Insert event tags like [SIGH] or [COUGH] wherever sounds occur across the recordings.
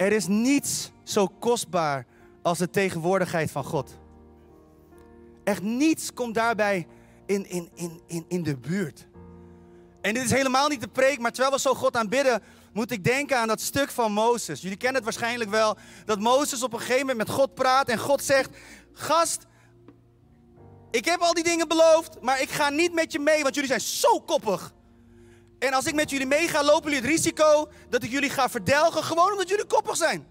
Er is niets zo kostbaar als de tegenwoordigheid van God. Echt niets komt daarbij in, in, in, in, in de buurt. En dit is helemaal niet de preek, maar terwijl we zo God aanbidden, moet ik denken aan dat stuk van Mozes. Jullie kennen het waarschijnlijk wel, dat Mozes op een gegeven moment met God praat en God zegt, gast, ik heb al die dingen beloofd, maar ik ga niet met je mee, want jullie zijn zo koppig. En als ik met jullie meega, lopen jullie het risico dat ik jullie ga verdelgen, gewoon omdat jullie koppig zijn.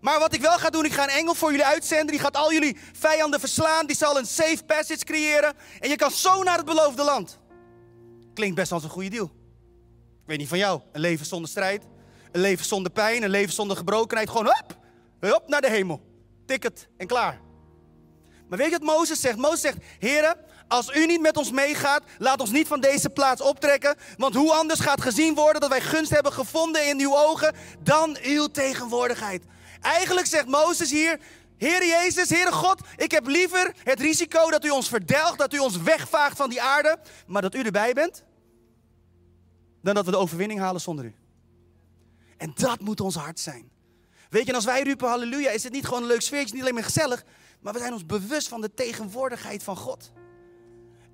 Maar wat ik wel ga doen, ik ga een engel voor jullie uitzenden. Die gaat al jullie vijanden verslaan. Die zal een safe passage creëren. En je kan zo naar het beloofde land. Klinkt best als een goede deal. Ik weet niet van jou. Een leven zonder strijd. Een leven zonder pijn. Een leven zonder gebrokenheid. Gewoon hop, hop naar de hemel. Ticket en klaar. Maar weet je wat Mozes zegt? Mozes zegt, heren, als u niet met ons meegaat, laat ons niet van deze plaats optrekken. Want hoe anders gaat gezien worden dat wij gunst hebben gevonden in uw ogen dan uw tegenwoordigheid. Eigenlijk zegt Mozes hier, Heer Jezus, Heere God, ik heb liever het risico dat u ons verdelgt, dat u ons wegvaagt van die aarde, maar dat u erbij bent, dan dat we de overwinning halen zonder u. En dat moet ons hart zijn. Weet je, als wij roepen halleluja, is het niet gewoon een leuk sfeertje, niet alleen maar gezellig, maar we zijn ons bewust van de tegenwoordigheid van God.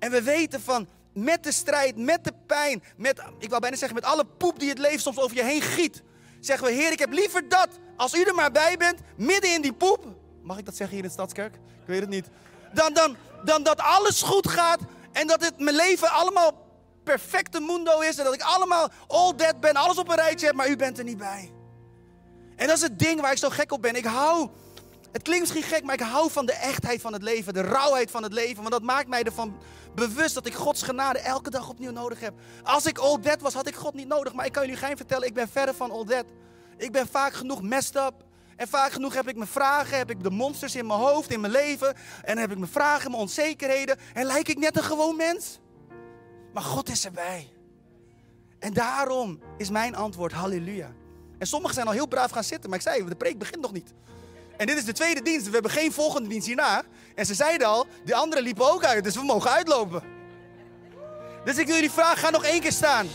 En we weten van, met de strijd, met de pijn, met, ik wou bijna zeggen, met alle poep die het leven soms over je heen giet, zeggen we, Heer, ik heb liever dat, als u er maar bij bent, midden in die poep. Mag ik dat zeggen hier in de Stadskerk? Ik weet het niet. Dan, dan, dan dat alles goed gaat en dat het mijn leven allemaal perfecte mundo is. En dat ik allemaal all dead ben, alles op een rijtje heb, maar u bent er niet bij. En dat is het ding waar ik zo gek op ben. Ik hou, het klinkt misschien gek, maar ik hou van de echtheid van het leven, de rauwheid van het leven. Want dat maakt mij ervan bewust dat ik Gods genade elke dag opnieuw nodig heb. Als ik all dead was, had ik God niet nodig. Maar ik kan jullie geen vertellen, ik ben verder van all dead. Ik ben vaak genoeg messed up. En vaak genoeg heb ik mijn vragen, heb ik de monsters in mijn hoofd, in mijn leven. En heb ik mijn vragen, mijn onzekerheden. En lijk ik net een gewoon mens. Maar God is erbij. En daarom is mijn antwoord halleluja. En sommigen zijn al heel braaf gaan zitten, maar ik zei, de preek begint nog niet. En dit is de tweede dienst. We hebben geen volgende dienst hierna. En ze zeiden al, de anderen liepen ook uit, dus we mogen uitlopen. Dus ik wil jullie vragen, ga nog één keer staan.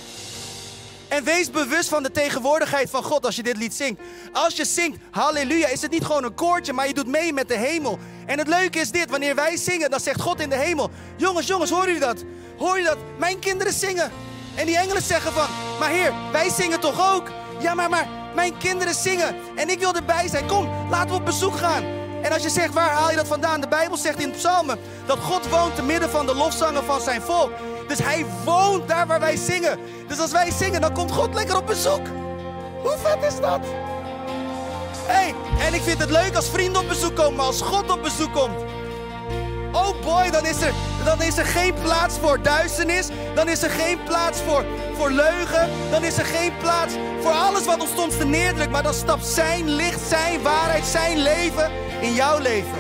En wees bewust van de tegenwoordigheid van God als je dit lied zingt. Als je zingt halleluja, is het niet gewoon een koortje, maar je doet mee met de hemel. En het leuke is dit, wanneer wij zingen, dan zegt God in de hemel: Jongens, jongens, horen jullie dat? Hoor je dat? Mijn kinderen zingen. En die engelen zeggen van, maar Heer, wij zingen toch ook? Ja, maar, maar mijn kinderen zingen en ik wil erbij zijn. Kom, laten we op bezoek gaan. En als je zegt, waar haal je dat vandaan? De Bijbel zegt in psalmen dat God woont te midden van de lofzangen van zijn volk. Dus hij woont daar waar wij zingen. Dus als wij zingen, dan komt God lekker op bezoek. Hoe vet is dat? hey, en ik vind het leuk als vrienden op bezoek komen, maar als God op bezoek komt. Oh boy, dan is, er, dan is er geen plaats voor duisternis. Dan is er geen plaats voor, voor leugen. Dan is er geen plaats voor alles wat ons soms neerdrukt. Maar dan stapt zijn licht, zijn waarheid, zijn leven in jouw leven.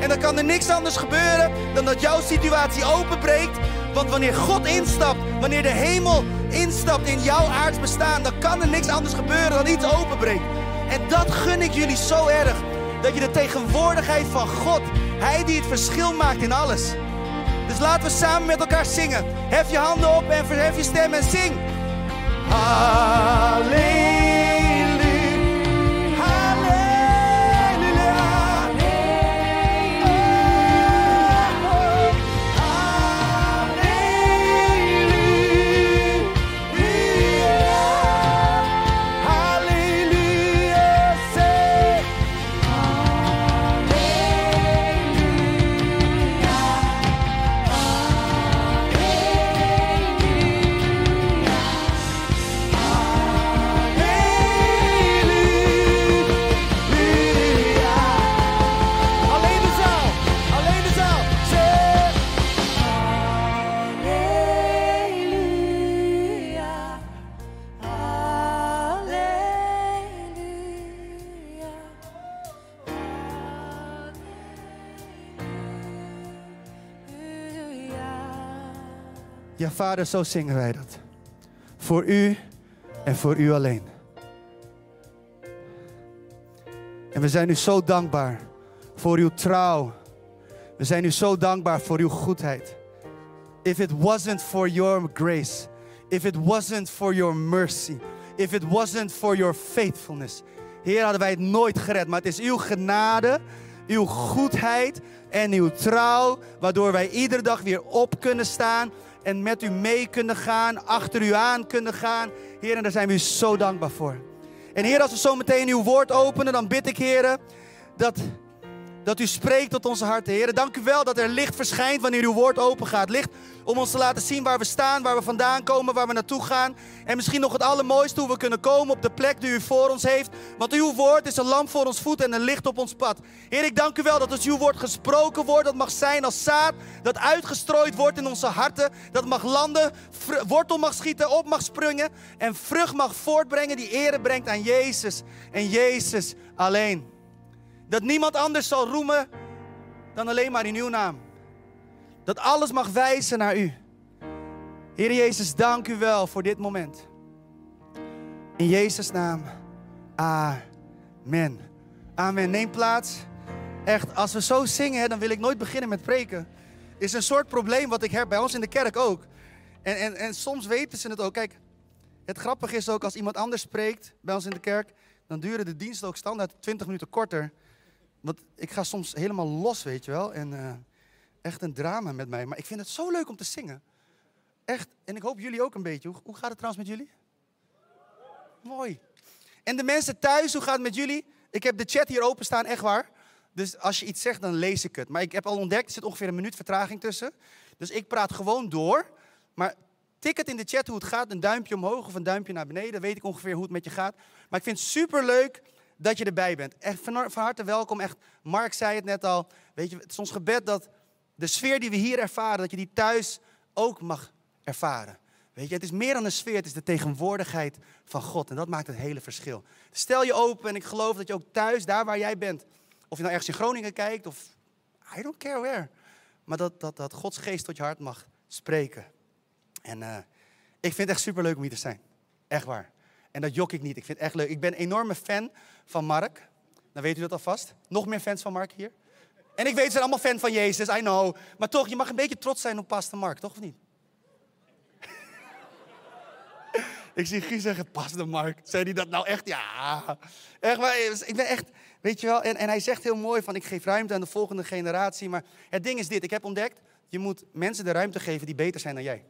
En dan kan er niks anders gebeuren dan dat jouw situatie openbreekt. Want wanneer God instapt, wanneer de hemel instapt in jouw aards bestaan, dan kan er niks anders gebeuren dan iets openbreekt. En dat gun ik jullie zo erg. Dat je de tegenwoordigheid van God, Hij die het verschil maakt in alles. Dus laten we samen met elkaar zingen. Hef je handen op en verhef je stem en zing. Halleluja. Vader, zo zingen wij dat. Voor u en voor u alleen. En we zijn u zo dankbaar voor uw trouw. We zijn u zo dankbaar voor uw goedheid. If it wasn't for your grace, if it wasn't for your mercy, if it wasn't for your faithfulness, Heer, hadden wij het nooit gered. Maar het is uw genade, uw goedheid en uw trouw, waardoor wij iedere dag weer op kunnen staan en met u mee kunnen gaan, achter u aan kunnen gaan. Heer, en daar zijn we u zo dankbaar voor. En Heer, als we zo meteen uw woord openen, dan bid ik, Heer, dat dat u spreekt tot onze harten. Heer, dank u wel dat er licht verschijnt wanneer uw woord open gaat. Licht om ons te laten zien waar we staan, waar we vandaan komen, waar we naartoe gaan. En misschien nog het allermooiste, hoe we kunnen komen op de plek die u voor ons heeft. Want uw woord is een lamp voor ons voet en een licht op ons pad. Heer, ik dank u wel dat als uw woord gesproken wordt, dat mag zijn als zaad, dat uitgestrooid wordt in onze harten. Dat mag landen, wortel mag schieten, op mag springen en vrucht mag voortbrengen die ere brengt aan Jezus en Jezus alleen. Dat niemand anders zal roemen dan alleen maar in uw naam. Dat alles mag wijzen naar u. Heer Jezus, dank u wel voor dit moment. In Jezus' naam. Amen. Amen. Neem plaats. Echt, als we zo zingen, dan wil ik nooit beginnen met preken. Is een soort probleem wat ik heb bij ons in de kerk ook. En, en, en soms weten ze het ook. Kijk, het grappige is ook als iemand anders spreekt bij ons in de kerk, dan duren de diensten ook standaard 20 minuten korter want ik ga soms helemaal los, weet je wel. En uh, echt een drama met mij. Maar ik vind het zo leuk om te zingen. Echt. En ik hoop jullie ook een beetje. Hoe, hoe gaat het trouwens met jullie? Mooi. En de mensen thuis, hoe gaat het met jullie? Ik heb de chat hier openstaan, echt waar. Dus als je iets zegt, dan lees ik het. Maar ik heb al ontdekt, er zit ongeveer een minuut vertraging tussen. Dus ik praat gewoon door. Maar tik het in de chat hoe het gaat. Een duimpje omhoog of een duimpje naar beneden. Dan weet ik ongeveer hoe het met je gaat. Maar ik vind het super leuk dat je erbij bent. Echt van, harte welkom. Echt, Mark zei het net al. Weet je, het is ons gebed dat de sfeer die we hier ervaren, dat je die thuis ook mag ervaren. Weet je, het is meer dan een sfeer, het is de tegenwoordigheid van God. En dat maakt het hele verschil. Stel je open en ik geloof dat je ook thuis, daar waar jij bent, of je nou ergens in Groningen kijkt of I don't care where. Maar dat, dat, dat Gods geest tot je hart mag spreken. En uh, ik vind het echt super leuk om hier te zijn. Echt waar. En dat jok ik niet. Ik vind het echt leuk. Ik ben een enorme fan van Mark. Dan weet u dat alvast. Nog meer fans van Mark hier. En ik weet, ze zijn allemaal fan van Jezus, I know. Maar toch, je mag een beetje trots zijn op Pastor Mark, toch of niet? [LAUGHS] ik zie Guus zeggen, Pastor Mark. Zei hij dat nou echt? Ja. Echt, maar ik ben echt, weet je wel. En, en hij zegt heel mooi van, ik geef ruimte aan de volgende generatie. Maar het ding is dit, ik heb ontdekt, je moet mensen de ruimte geven die beter zijn dan jij.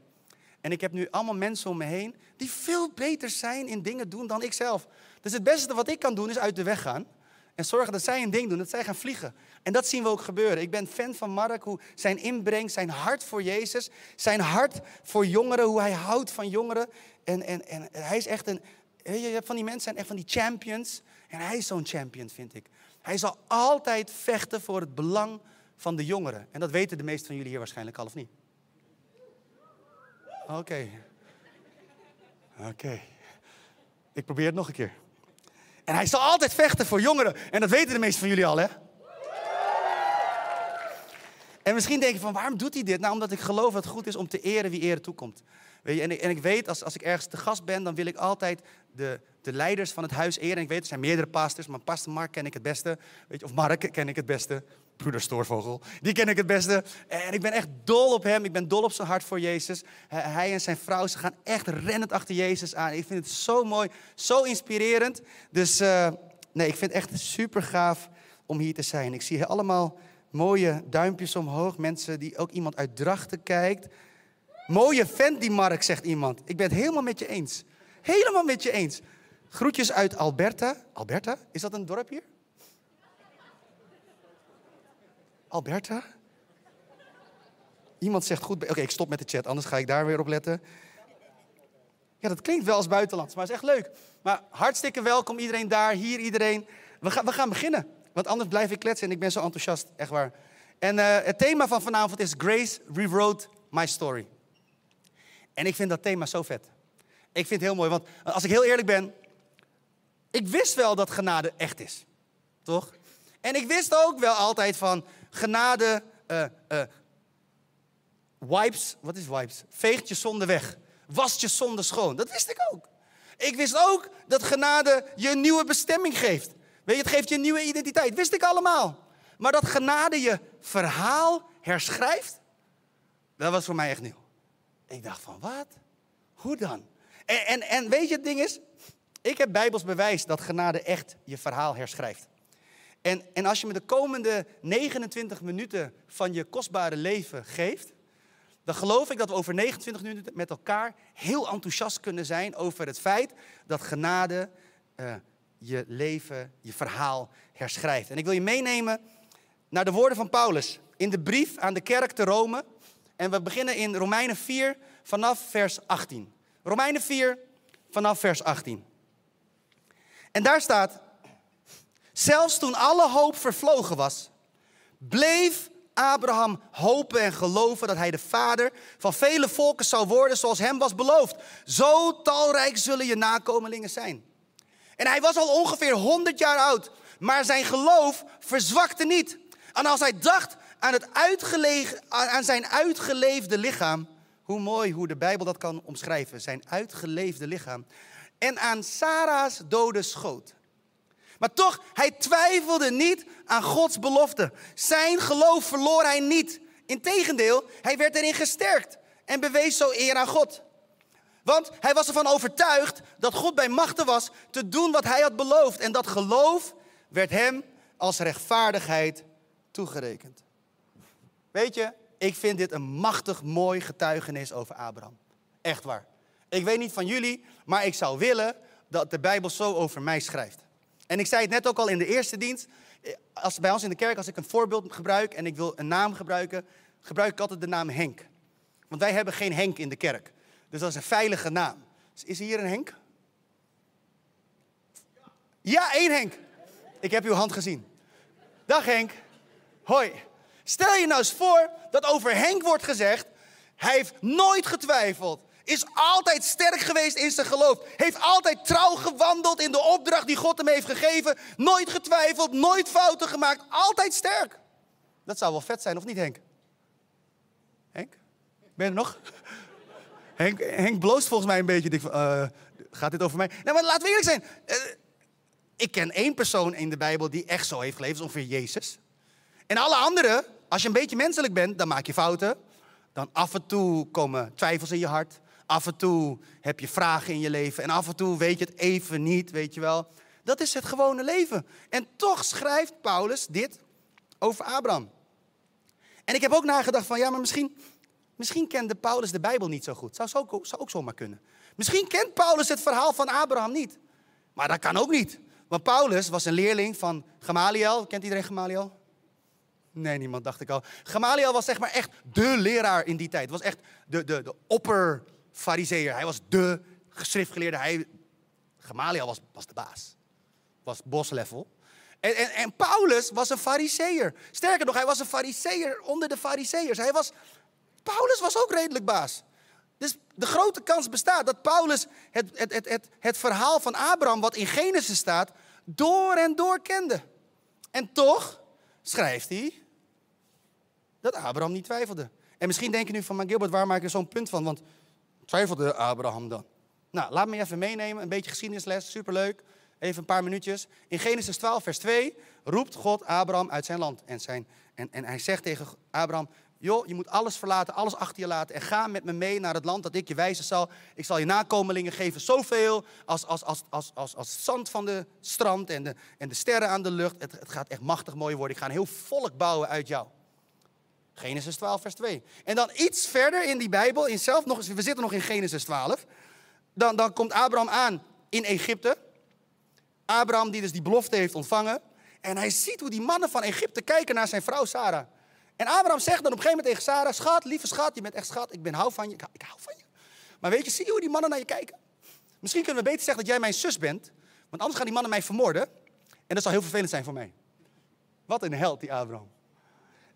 En ik heb nu allemaal mensen om me heen die veel beter zijn in dingen doen dan ik zelf. Dus het beste wat ik kan doen is uit de weg gaan. En zorgen dat zij een ding doen, dat zij gaan vliegen. En dat zien we ook gebeuren. Ik ben fan van Mark, hoe zijn inbreng, zijn hart voor Jezus, zijn hart voor jongeren, hoe hij houdt van jongeren. En, en, en hij is echt een, je hebt van die mensen zijn echt van die champions. En hij is zo'n champion, vind ik. Hij zal altijd vechten voor het belang van de jongeren. En dat weten de meesten van jullie hier waarschijnlijk al, of niet? Oké. Oké. Ik probeer het nog een keer. En hij zal altijd vechten voor jongeren. En dat weten de meesten van jullie al, hè? En misschien denk je van, waarom doet hij dit? Nou, omdat ik geloof dat het goed is om te eren wie eren toekomt. Weet je, en, ik, en ik weet, als, als ik ergens te gast ben, dan wil ik altijd de, de leiders van het huis eren. En ik weet, er zijn meerdere pastors, maar pastor Mark ken ik het beste. Weet je, of Mark ken ik het beste. Broeder Stoorvogel, die ken ik het beste. En ik ben echt dol op hem. Ik ben dol op zijn hart voor Jezus. Hij en zijn vrouw, ze gaan echt rennend achter Jezus aan. Ik vind het zo mooi, zo inspirerend. Dus uh, nee, ik vind het echt super gaaf om hier te zijn. Ik zie allemaal mooie duimpjes omhoog. Mensen die ook iemand uit Drachten kijkt. Mooie vent die Mark, zegt iemand. Ik ben het helemaal met je eens. Helemaal met je eens. Groetjes uit Alberta. Alberta? Is dat een dorp hier? Alberta? Iemand zegt goed. Oké, ik stop met de chat, anders ga ik daar weer op letten. Ja, dat klinkt wel als buitenlands, maar is echt leuk. Maar hartstikke welkom iedereen daar, hier iedereen. We, gaan, we gaan beginnen, want anders blijf ik kletsen en ik ben zo enthousiast, echt waar. En uh, het thema van vanavond is Grace rewrote my story. En ik vind dat thema zo vet. Ik vind het heel mooi, want als ik heel eerlijk ben, ik wist wel dat genade echt is. Toch? En ik wist ook wel altijd van genade uh, wipes, wat is wipes? Veegt je zonde weg. Wast je zonde schoon. Dat wist ik ook. Ik wist ook dat genade je nieuwe bestemming geeft. Weet je, het geeft je nieuwe identiteit. Wist ik allemaal. Maar dat genade je verhaal herschrijft, dat was voor mij echt nieuw. Ik dacht van, wat? Hoe dan? En, en weet je, het ding is, Ik heb bijbels bewijs dat genade echt je verhaal herschrijft. En, en als je me de komende 29 minuten van je kostbare leven geeft, dan geloof ik dat we over 29 minuten met elkaar heel enthousiast kunnen zijn over het feit dat genade uh, je leven, je verhaal herschrijft. En ik wil je meenemen naar de woorden van Paulus in de brief aan de kerk te Rome. En we beginnen in Romeinen 4 vanaf vers 18. Romeinen 4 vanaf vers 18. En daar staat, zelfs toen alle hoop vervlogen was, bleef Abraham hopen en geloven dat hij de vader van vele volken zou worden zoals hem was beloofd. Zo talrijk zullen je nakomelingen zijn. En hij was al ongeveer 100 jaar oud, maar zijn geloof verzwakte niet. En als hij dacht aan, het aan zijn uitgeleefde lichaam, hoe mooi hoe de Bijbel dat kan omschrijven, zijn uitgeleefde lichaam, en aan Sarah's dode schoot. Maar toch, hij twijfelde niet aan Gods belofte. Zijn geloof verloor hij niet. Integendeel, hij werd erin gesterkt en bewees zo eer aan God. Want hij was ervan overtuigd dat God bij machten was te doen wat hij had beloofd. En dat geloof werd hem als rechtvaardigheid toegerekend. Weet je, ik vind dit een machtig mooi getuigenis over Abraham. Echt waar. Ik weet niet van jullie, maar ik zou willen dat de Bijbel zo over mij schrijft. En ik zei het net ook al in de eerste dienst. Als, bij ons in de kerk, als ik een voorbeeld gebruik en ik wil een naam gebruiken, gebruik ik altijd de naam Henk. Want wij hebben geen Henk in de kerk. Dus dat is een veilige naam. Dus is hier een Henk? Ja, één Henk. Ik heb uw hand gezien. Dag Henk. Hoi. Stel je nou eens voor dat over Henk wordt gezegd, hij heeft nooit getwijfeld. Is altijd sterk geweest in zijn geloof. Heeft altijd trouw gewandeld in de opdracht die God hem heeft gegeven. Nooit getwijfeld, nooit fouten gemaakt. Altijd sterk. Dat zou wel vet zijn, of niet Henk? Henk? Ben je er nog? [LAUGHS] Henk, Henk bloost volgens mij een beetje. Uh, gaat dit over mij? Nou, maar laten we eerlijk zijn. Uh, ik ken één persoon in de Bijbel die echt zo heeft geleefd. Dat is ongeveer Jezus. En alle anderen, als je een beetje menselijk bent, dan maak je fouten. Dan af en toe komen twijfels in je hart. Af en toe heb je vragen in je leven. En af en toe weet je het even niet, weet je wel. Dat is het gewone leven. En toch schrijft Paulus dit over Abraham. En ik heb ook nagedacht van, ja, maar misschien, misschien kende Paulus de Bijbel niet zo goed. Zou, zou, zou ook zomaar kunnen. Misschien kent Paulus het verhaal van Abraham niet. Maar dat kan ook niet. Want Paulus was een leerling van Gamaliel. Kent iedereen Gamaliel? Nee, niemand dacht ik al. Gamaliel was zeg maar echt de leraar in die tijd. Was echt de, de, de opper fariseer. Hij was de schriftgeleerde. Hij, Gamaliel was, was de baas. Was boslevel. En, en, en Paulus was een fariseer. Sterker nog, hij was een fariseer onder de fariseërs. Hij was, Paulus was ook redelijk baas. Dus de grote kans bestaat dat Paulus het, het, het, het, het verhaal van Abraham, wat in Genesis staat, door en door kende. En toch schrijft hij dat Abraham niet twijfelde. En misschien denk je nu van, maar Gilbert, waar maak je zo'n punt van? Want twijfelde Abraham dan? Nou, laat me even meenemen. Een beetje geschiedenisles, superleuk. Even een paar minuutjes. In Genesis 12, vers 2 roept God Abraham uit zijn land. En, zijn, en, en hij zegt tegen Abraham, joh, je moet alles verlaten, alles achter je laten. En ga met me mee naar het land dat ik je wijzen zal. Ik zal je nakomelingen geven zoveel als, als, als, als, als, als zand van de strand en de, en de sterren aan de lucht. Het, het gaat echt machtig mooi worden. Ik ga een heel volk bouwen uit jou. Genesis 12, vers 2. En dan iets verder in die Bijbel, in zelf nog, we zitten nog in Genesis 12. Dan, dan komt Abraham aan in Egypte. Abraham die dus die belofte heeft ontvangen. En hij ziet hoe die mannen van Egypte kijken naar zijn vrouw Sarah. En Abraham zegt dan op een gegeven moment tegen Sarah: Schat, lieve schat, je bent echt schat, ik ben hou van je, ik, ik hou van je. Maar weet je, zie je hoe die mannen naar je kijken? Misschien kunnen we beter zeggen dat jij mijn zus bent, want anders gaan die mannen mij vermoorden. En dat zal heel vervelend zijn voor mij. Wat een held, die Abraham.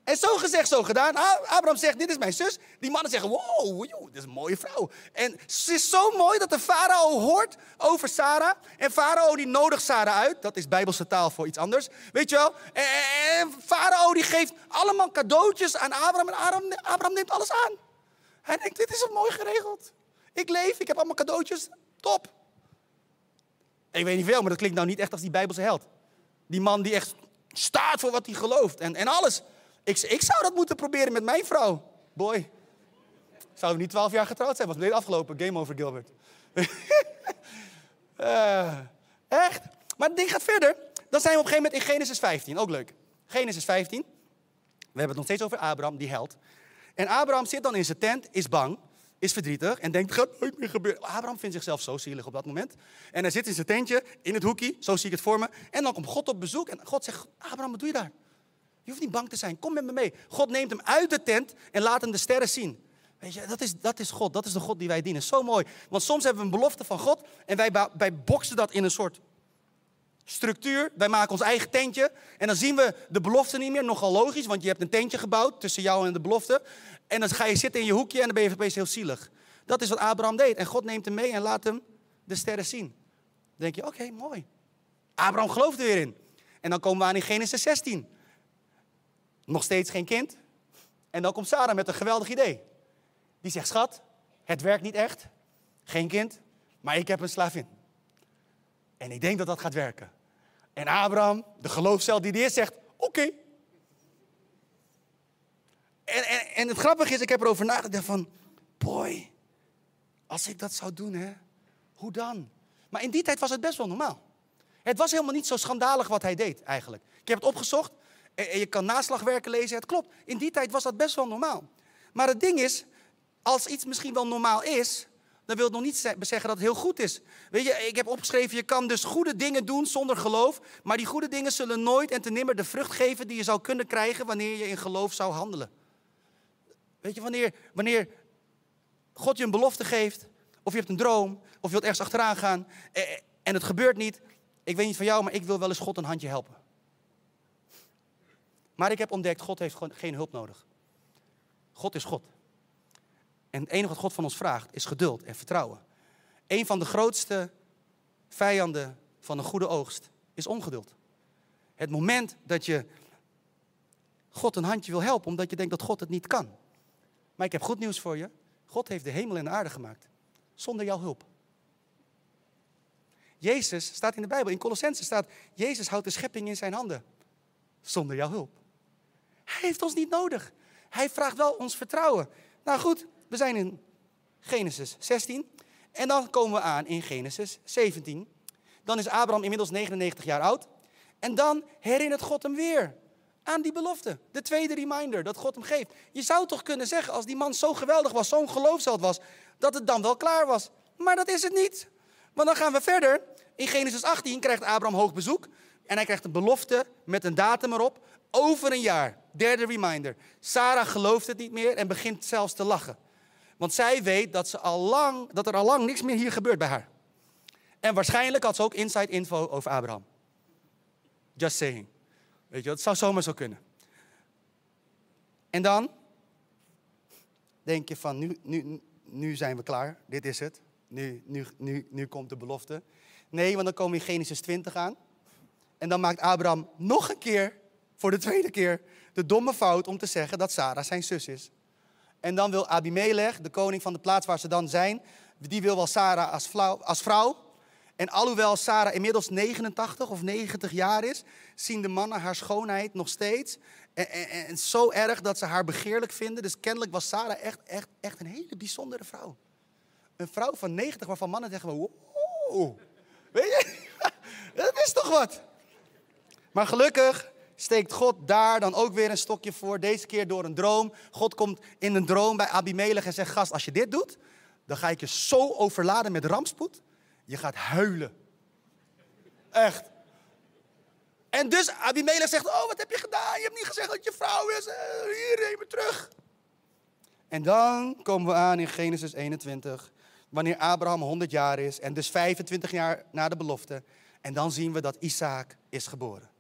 En zo gezegd, zo gedaan. Abraham zegt, dit is mijn zus. Die mannen zeggen, wow, dit is een mooie vrouw. En ze is zo mooi dat de farao hoort over Sarah. En farao die nodigt Sarah uit. Dat is bijbelse taal voor iets anders. Weet je wel? En farao die geeft allemaal cadeautjes aan Abraham. En Abraham, Abraham neemt alles aan. Hij denkt, dit is mooi geregeld. Ik leef, ik heb allemaal cadeautjes. Top. Ik weet niet veel, maar dat klinkt nou niet echt als die bijbelse held. Die man die echt staat voor wat hij gelooft. En, en alles. Ik, ik zou dat moeten proberen met mijn vrouw. Boy. Zouden we niet twaalf jaar getrouwd zijn? Was meteen afgelopen. Game over Gilbert. [LAUGHS] Eh, echt? Maar het ding gaat verder. Dan zijn we op een gegeven moment in Genesis 15. Ook leuk. Genesis 15. We hebben het nog steeds over Abraham, die held. En Abraham zit dan in zijn tent, is bang, is verdrietig en denkt, gaat nooit meer gebeuren. Abraham vindt zichzelf zo zielig op dat moment. En hij zit in zijn tentje, in het hoekje, zo zie ik het voor me. En dan komt God op bezoek en God zegt, Abraham, wat doe je daar? Je hoeft niet bang te zijn, kom met me mee. God neemt hem uit de tent en laat hem de sterren zien. Weet je, dat is, dat is God, dat is de God die wij dienen. Zo mooi. Want soms hebben we een belofte van God en wij, wij boksen dat in een soort structuur. Wij maken ons eigen tentje. En dan zien we de belofte niet meer. Nogal logisch, want je hebt een tentje gebouwd tussen jou en de belofte. En dan ga je zitten in je hoekje en dan ben je opeens heel zielig. Dat is wat Abraham deed. En God neemt hem mee en laat hem de sterren zien. Dan denk je, oké, mooi. Abraham gelooft er weer in. En dan komen we aan in Genesis 16. Nog steeds geen kind. En dan komt Sarah met een geweldig idee. Die zegt, schat, het werkt niet echt. Geen kind, maar ik heb een slavin. En ik denk dat dat gaat werken. En Abraham, de geloofscel die eerst zegt, oké. En, en, en het grappige is, ik heb erover nagedacht van, boy, als ik dat zou doen, hè, hoe dan? Maar in die tijd was het best wel normaal. Het was helemaal niet zo schandalig wat hij deed eigenlijk. Ik heb het opgezocht en je kan naslagwerken lezen. Het klopt, in die tijd was dat best wel normaal. Maar het ding is, als iets misschien wel normaal is, dan wil het nog niet zeggen dat het heel goed is. Weet je, ik heb opgeschreven, je kan dus goede dingen doen zonder geloof, maar die goede dingen zullen nooit en ten nimmer de vrucht geven die je zou kunnen krijgen wanneer je in geloof zou handelen. Weet je, wanneer, wanneer God je een belofte geeft, of je hebt een droom, of je wilt ergens achteraan gaan eh, eh, en het gebeurt niet. Ik weet niet van jou, maar ik wil wel eens God een handje helpen. Maar ik heb ontdekt, God heeft gewoon geen hulp nodig. God is God. En het enige wat God van ons vraagt is geduld en vertrouwen. Een van de grootste vijanden van een goede oogst is ongeduld. Het moment dat je God een handje wil helpen omdat je denkt dat God het niet kan. Maar ik heb goed nieuws voor je. God heeft de hemel en de aarde gemaakt. Zonder jouw hulp. Jezus staat in de Bijbel, in Colossense staat, Jezus houdt de schepping in zijn handen. Zonder jouw hulp. Hij heeft ons niet nodig. Hij vraagt wel ons vertrouwen. Nou goed, we zijn in Genesis 16. En dan komen we aan in Genesis 17. Dan is Abraham inmiddels 99 jaar oud. En dan herinnert God hem weer aan die belofte. De tweede reminder dat God hem geeft. Je zou toch kunnen zeggen, als die man zo geweldig was, zo'n geloofsheld was, dat het dan wel klaar was. Maar dat is het niet. Want dan gaan we verder. In Genesis 18 krijgt Abraham hoog bezoek. En hij krijgt een belofte met een datum erop. Over een jaar. Derde reminder. Sarah gelooft het niet meer en begint zelfs te lachen. Want zij weet dat, ze dat er al lang niks meer hier gebeurt bij haar. En waarschijnlijk had ze ook inside info over Abraham. Just saying. Weet je, dat zou zomaar zo kunnen. En dan denk je van, nu, nu, nu zijn we klaar. Dit is het. Nu, nu, nu, nu komt de belofte. Nee, want dan komen we in Genesis 20 aan. En dan maakt Abraham nog een keer, voor de tweede keer, de domme fout om te zeggen dat Sarah zijn zus is. En dan wil Abimelech, de koning van de plaats waar ze dan zijn, die wil wel Sarah als, als vrouw. En alhoewel Sarah inmiddels 89 of 90 jaar is, zien de mannen haar schoonheid nog steeds. En, en, en, zo erg dat ze haar begeerlijk vinden. Dus kennelijk was Sarah echt, echt, echt een hele bijzondere vrouw. Een vrouw van 90 waarvan mannen zeggen, wow, weet je, [LAUGHS] dat is toch wat. Maar gelukkig steekt God daar dan ook weer een stokje voor. Deze keer door een droom. God komt in een droom bij Abimelech en zegt: Gast, als je dit doet, dan ga ik je zo overladen met rampspoed. Je gaat huilen. Echt. En dus Abimelech zegt: Oh, wat heb je gedaan? Je hebt niet gezegd dat je vrouw is. Eh, hier, me terug. En dan komen we aan in Genesis 21. Wanneer Abraham 100 jaar is en dus 25 jaar na de belofte. En dan zien we dat Isaac is geboren.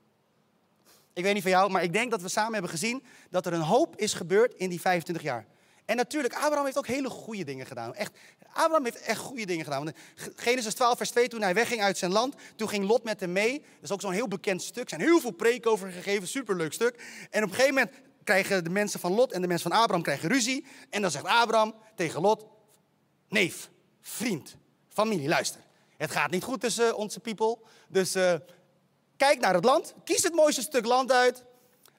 Ik weet niet van jou, maar ik denk dat we samen hebben gezien dat er een hoop is gebeurd in die 25 jaar. En natuurlijk, Abraham heeft ook hele goede dingen gedaan. Echt, Abraham heeft echt goede dingen gedaan. Genesis 12, vers 2, toen hij wegging uit zijn land, toen ging Lot met hem mee. Dat is ook zo'n heel bekend stuk. Er zijn heel veel preken over gegeven, superleuk stuk. En op een gegeven moment krijgen de mensen van Lot en de mensen van Abraham krijgen ruzie. En dan zegt Abraham tegen Lot, neef, vriend, familie, luister. Het gaat niet goed tussen onze people. Dus uh, Kijk naar het land. Kies het mooiste stuk land uit.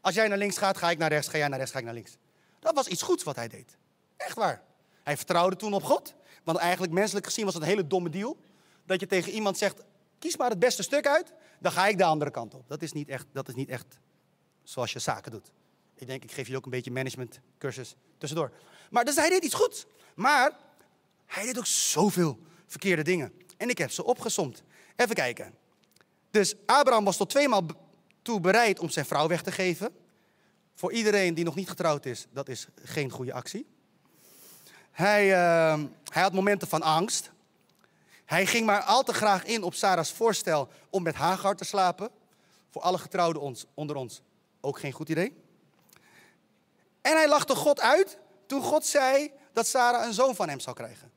Als jij naar links gaat, ga ik naar rechts. Ga jij naar rechts, ga ik naar links. Dat was iets goeds wat hij deed. Echt waar. Hij vertrouwde toen op God. Want eigenlijk menselijk gezien was het een hele domme deal. dat je tegen iemand zegt: kies maar het beste stuk uit, dan ga ik de andere kant op. Dat is niet echt, dat is niet echt zoals je zaken doet. Ik denk, ik geef je ook een beetje managementcursus tussendoor. Maar dus hij deed iets goeds. Maar hij deed ook zoveel verkeerde dingen. En ik heb ze opgesomd. Even kijken. Dus Abraham was tot tweemaal toe bereid om zijn vrouw weg te geven. Voor iedereen die nog niet getrouwd is, dat is geen goede actie. Hij, uh, hij had momenten van angst. Hij ging maar al te graag in op Sarah's voorstel om met Hagar te slapen. Voor alle getrouwden ons, onder ons ook geen goed idee. En hij lachte God uit toen God zei dat Sarah een zoon van hem zou krijgen.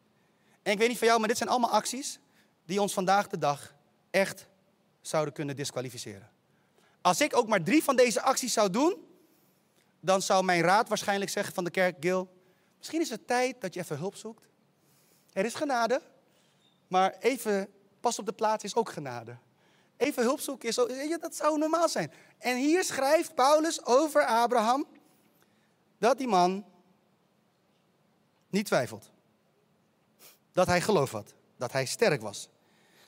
En ik weet niet van jou, maar dit zijn allemaal acties die ons vandaag de dag echt zouden kunnen disqualificeren. Als ik ook maar drie van deze acties zou doen, dan zou mijn raad waarschijnlijk zeggen van de kerk, Gil, misschien is het tijd dat je even hulp zoekt. Er is genade, maar even pas op de plaats is ook genade. Even hulp zoeken is, dat zou normaal zijn. En hier schrijft Paulus over Abraham dat die man niet twijfelt. Dat hij geloof had, dat hij sterk was.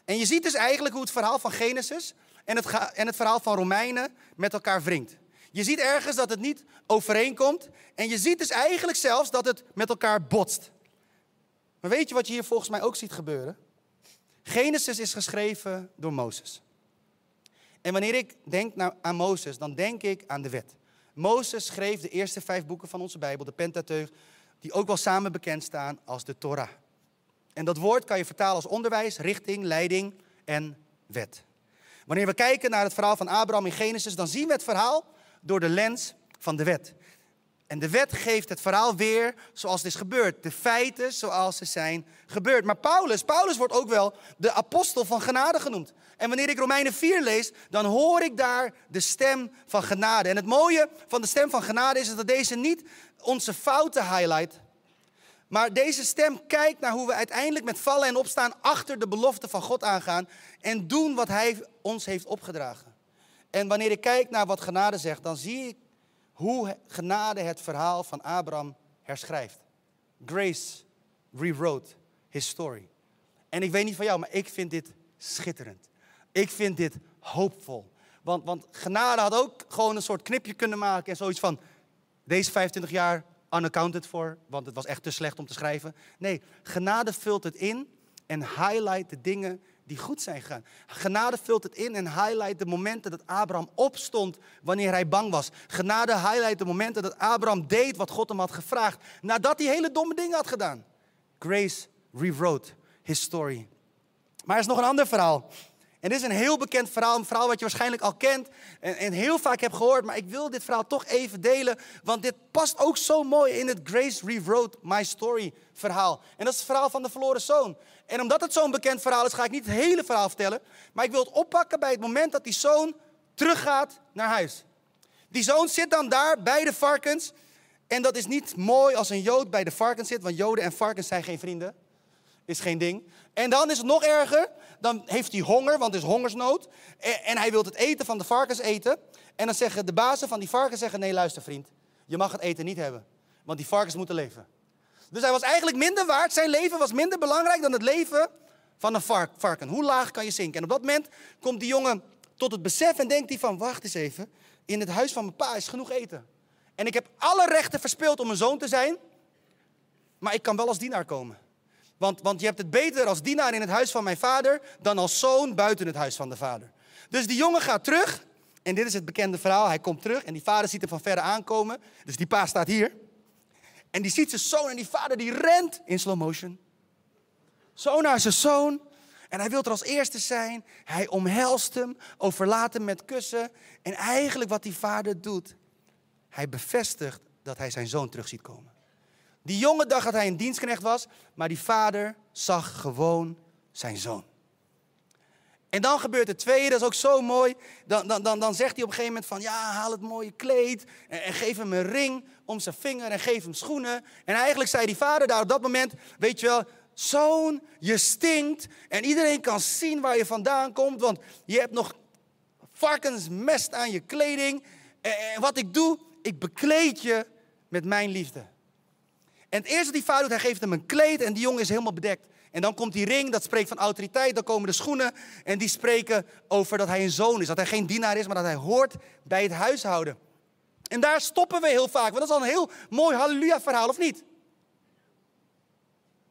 En je ziet dus eigenlijk hoe het verhaal van Genesis en het, en het verhaal van Romeinen met elkaar wringt. Je ziet ergens dat het niet overeenkomt. En je ziet dus eigenlijk zelfs dat het met elkaar botst. Maar weet je wat je hier volgens mij ook ziet gebeuren? Genesis is geschreven door Mozes. En wanneer ik denk aan Mozes, dan denk ik aan de wet. Mozes schreef de eerste vijf boeken van onze Bijbel, de Pentateuch, die ook wel samen bekend staan als de Torah. En dat woord kan je vertalen als onderwijs, richting, leiding en wet. Wanneer we kijken naar het verhaal van Abraham in Genesis, dan zien we het verhaal door de lens van de wet. En de wet geeft het verhaal weer zoals het is gebeurd. De feiten zoals ze zijn gebeurd. Maar Paulus, Paulus wordt ook wel de apostel van genade genoemd. En wanneer ik Romeinen 4 lees, dan hoor ik daar de stem van genade. En het mooie van de stem van genade is dat deze niet onze fouten highlight. Maar deze stem kijkt naar hoe we uiteindelijk met vallen en opstaan achter de belofte van God aangaan. En doen wat Hij ons heeft opgedragen. En wanneer ik kijk naar wat genade zegt, dan zie ik hoe genade het verhaal van Abraham herschrijft. Grace rewrote his story. En ik weet niet van jou, maar ik vind dit schitterend. Ik vind dit hoopvol. Want, want genade had ook gewoon een soort knipje kunnen maken en zoiets van, deze 25 jaar unaccounted for, want het was echt te slecht om te schrijven. Nee, genade vult het in en highlight de dingen die goed zijn gegaan. Genade vult het in en highlight de momenten dat Abraham opstond wanneer hij bang was. Genade highlight de momenten dat Abraham deed wat God hem had gevraagd nadat hij hele domme dingen had gedaan. Grace rewrote his story. Maar er is nog een ander verhaal. En dit is een heel bekend verhaal, een verhaal wat je waarschijnlijk al kent en, en, heel vaak hebt gehoord. Maar ik wil dit verhaal toch even delen, want dit past ook zo mooi in het Grace Rewrote My Story verhaal. En dat is het verhaal van de verloren zoon. En omdat het zo'n bekend verhaal is, ga ik niet het hele verhaal vertellen. Maar ik wil het oppakken bij het moment dat die zoon teruggaat naar huis. Die zoon zit dan daar bij de varkens. En dat is niet mooi als een Jood bij de varkens zit, want Joden en varkens zijn geen vrienden. Is geen ding. En dan is het nog erger. Dan heeft hij honger, want het is hongersnood. En hij wil het eten van de varkens eten. En dan zeggen de bazen van die varkens zeggen: Nee, luister vriend, je mag het eten niet hebben. Want die varkens moeten leven. Dus hij was eigenlijk minder waard. Zijn leven was minder belangrijk dan het leven van een varken. Hoe laag kan je zinken? En op dat moment komt die jongen tot het besef en denkt hij van... Wacht eens even, in het huis van mijn pa is genoeg eten. En ik heb alle rechten verspeeld om een zoon te zijn. Maar ik kan wel als dienaar komen. Want, want je hebt het beter als dienaar in het huis van mijn vader... dan als zoon buiten het huis van de vader. Dus die jongen gaat terug. En dit is het bekende verhaal. Hij komt terug en die vader ziet hem van verre aankomen. Dus die pa staat hier. En die ziet zijn zoon en die vader die rent in slow motion. Zo naar zijn zoon. En hij wil er als eerste zijn. Hij omhelst hem, overlaat hem met kussen. En eigenlijk wat die vader doet, hij bevestigt dat hij zijn zoon terug ziet komen. Die jongen dacht dat hij een dienstknecht was, maar die vader zag gewoon zijn zoon. En dan gebeurt het tweede, dat is ook zo mooi. Dan, dan, dan, dan zegt hij op een gegeven moment van, ja, haal het mooie kleed en, geef hem een ring om zijn vinger en geef hem schoenen. En eigenlijk zei die vader daar op dat moment, weet je wel, zoon, je stinkt en iedereen kan zien waar je vandaan komt, want je hebt nog varkensmest aan je kleding. En, en wat ik doe, ik bekleed je met mijn liefde. En het eerste die vader doet, hij geeft hem een kleed en die jongen is helemaal bedekt. En dan komt die ring, dat spreekt van autoriteit. Dan komen de schoenen en die spreken over dat hij een zoon is. Dat hij geen dienaar is, maar dat hij hoort bij het huishouden. En daar stoppen we heel vaak. Want dat is al een heel mooi halleluja verhaal, of niet?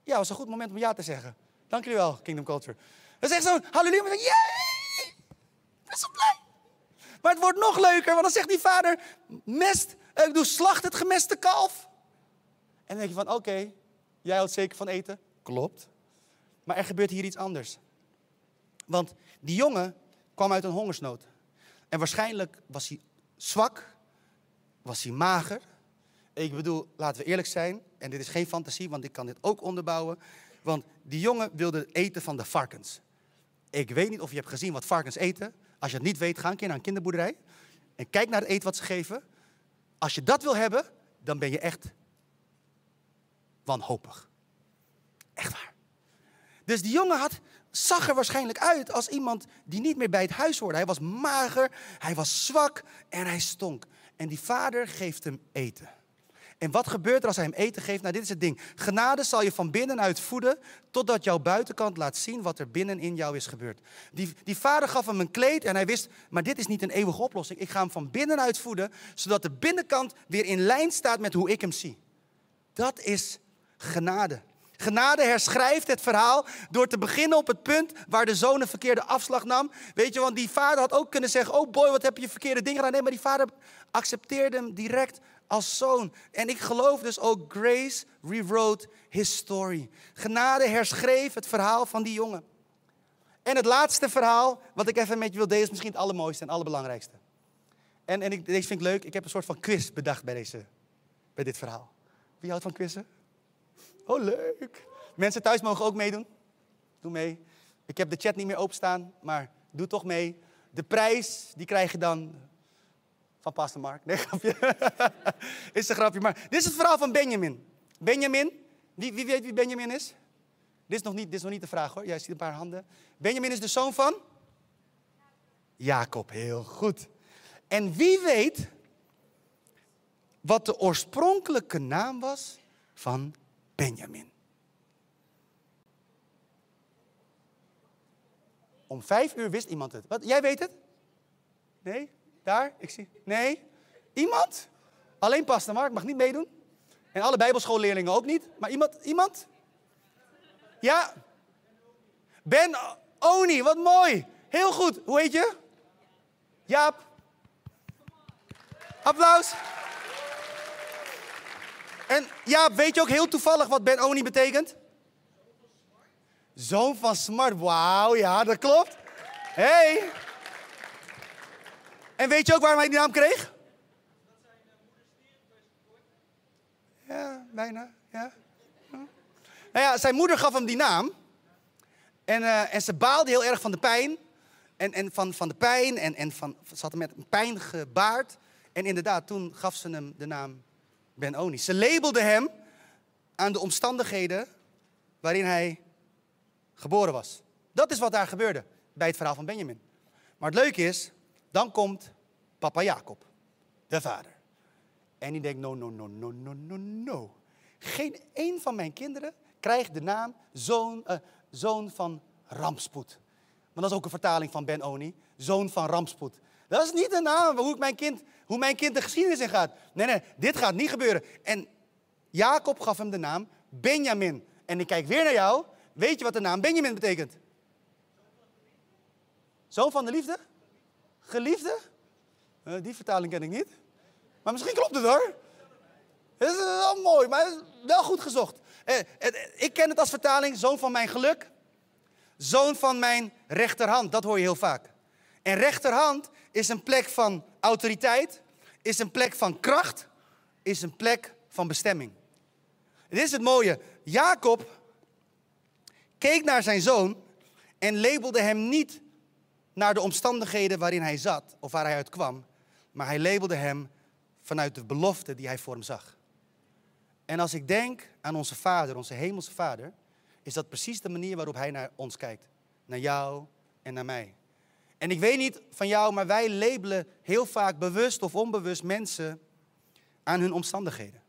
Ja, was een goed moment om ja te zeggen. Dank jullie wel, Kingdom Culture. Dat echt zo'n halleluja. Maar yay! Ik ben zo blij. Maar het wordt nog leuker, want dan zegt die vader, mest, ik doe slacht het gemeste kalf. En dan denk je van, oké, jij houdt zeker van eten. Klopt. Maar er gebeurt hier iets anders. Want die jongen kwam uit een hongersnood. En waarschijnlijk was hij zwak, was hij mager. Ik bedoel, laten we eerlijk zijn, en dit is geen fantasie, want ik kan dit ook onderbouwen. Want die jongen wilde eten van de varkens. Ik weet niet of je hebt gezien wat varkens eten. Als je het niet weet, ga een keer naar een kinderboerderij. En kijk naar het eten wat ze geven. Als je dat wil hebben, dan ben je echt wanhopig. Echt waar. Dus die jongen had, zag er waarschijnlijk uit als iemand die niet meer bij het huis hoorde. Hij was mager, hij was zwak en hij stonk. En die vader geeft hem eten. En wat gebeurt er als hij hem eten geeft? Nou, dit is het ding. Genade zal je van binnenuit voeden, totdat jouw buitenkant laat zien wat er binnen in jou is gebeurd. Die, die vader gaf hem een kleed en hij wist, maar dit is niet een eeuwige oplossing. Ik ga hem van binnenuit voeden, zodat de binnenkant weer in lijn staat met hoe ik hem zie. Dat is genade. Genade herschrijft het verhaal door te beginnen op het punt waar de zoon een verkeerde afslag nam. Weet je, want die vader had ook kunnen zeggen: Oh boy, wat heb je verkeerde dingen gedaan? Nee, maar die vader accepteerde hem direct als zoon. En ik geloof dus ook, Grace rewrote his story. Genade herschreef het verhaal van die jongen. En het laatste verhaal, wat ik even met je wil delen, is misschien het allermooiste en allerbelangrijkste. En, en ik, deze vind ik leuk. Ik heb een soort van quiz bedacht bij, deze, bij dit verhaal. Wie houdt van quizzen? Oh, leuk. Mensen thuis mogen ook meedoen. Doe mee. Ik heb de chat niet meer openstaan, maar doe toch mee. De prijs, die krijg je dan van Pastor Mark. Nee, [LAUGHS] grapje. is een grapje. Maar dit is het verhaal van Benjamin. Benjamin, wie, wie weet wie Benjamin is? Dit is, nog niet, dit is nog niet de vraag hoor. Jij ziet een paar handen. Benjamin is de zoon van? Jacob, heel goed. En wie weet wat de oorspronkelijke naam was van Benjamin? Om vijf uur wist iemand het. Wat, jij weet het? Nee? Daar? Ik zie. Nee? Iemand? Alleen Pastor Mark mag niet meedoen. En alle bijbelschoolleerlingen ook niet. Maar iemand? Iemand? Ja? Ben Oni, wat mooi. Heel goed. Hoe heet je? Jaap. Applaus. En Jaap, weet je ook heel toevallig wat Ben Oni betekent? Zoon van Smart. Wauw, ja, dat klopt. Hey. En weet je ook waarom hij die naam kreeg? Ja, bijna. Ja. Nou ja, zijn moeder gaf hem die naam. En, uh, en ze baalde heel erg van de pijn. En, en van, van de pijn. En, en van, ze had hem met pijn gebaard. En inderdaad, toen gaf ze hem de naam Ben-Oni. Ze labelde hem aan de omstandigheden waarin hij geboren was. Dat is wat daar gebeurde bij het verhaal van Benjamin. Maar het leuke is, dan komt papa Jacob, de vader. En die denkt, no, no, no, no, no, no, no. Geen één van mijn kinderen krijgt de naam zoon, uh, zoon van rampspoed. Maar dat is ook een vertaling van Ben Oni. Zoon van rampspoed. Dat is niet de naam hoe, ik mijn kind, hoe mijn kind de geschiedenis in gaat. Nee, nee, dit gaat niet gebeuren. En Jacob gaf hem de naam Benjamin. En ik kijk weer naar jou. Weet je wat de naam Benjamin betekent? Zoon van de liefde? Geliefde? Uh, die vertaling ken ik niet. Maar misschien klopt het hoor. Het is wel mooi, maar wel goed gezocht. Eh, ik ken het als vertaling zoon van mijn geluk. Zoon van mijn rechterhand, dat hoor je heel vaak. En rechterhand is een plek van autoriteit, is een plek van kracht, is een plek van bestemming. Dit is het mooie. Jacob keek naar zijn zoon en labelde hem niet naar de omstandigheden waarin hij zat of waar hij uit kwam, maar hij labelde hem vanuit de belofte die hij voor hem zag. En als ik denk aan onze Vader, onze Hemelse Vader, is dat precies de manier waarop hij naar ons kijkt. Naar jou en naar mij. En ik weet niet van jou, maar wij labelen heel vaak bewust of onbewust mensen aan hun omstandigheden.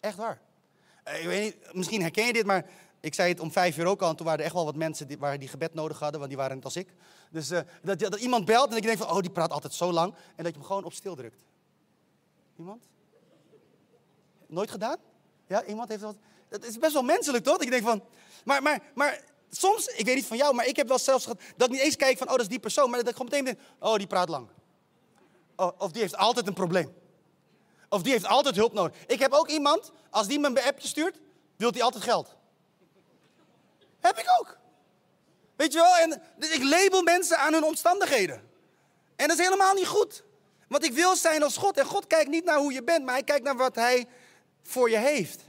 Echt waar. Ik weet niet, misschien herken je dit, maar ik zei het om vijf uur ook al. En toen waren er echt wel wat mensen die, waar die gebed nodig hadden, want die waren net als ik. Dus uh, dat, dat iemand belt en ik denk van, oh, die praat altijd zo lang. En dat je hem gewoon op stil drukt. Iemand? Nooit gedaan? Ja, iemand heeft dat. Het is best wel menselijk, toch? Dat je denkt van. Maar, maar, maar soms, ik weet niet van jou, maar ik heb wel zelfs gehad dat ik niet eens kijk van, oh, dat is die persoon. Maar dat ik gewoon meteen denk, oh, die praat lang. Oh, of die heeft altijd een probleem. Of die heeft altijd hulp nodig. Ik heb ook iemand, als die me een appje stuurt, wil hij altijd geld. Heb ik ook. Weet je wel? En dus ik label mensen aan hun omstandigheden. En dat is helemaal niet goed. Want ik wil zijn als God. En God kijkt niet naar hoe je bent, maar hij kijkt naar wat hij voor je heeft.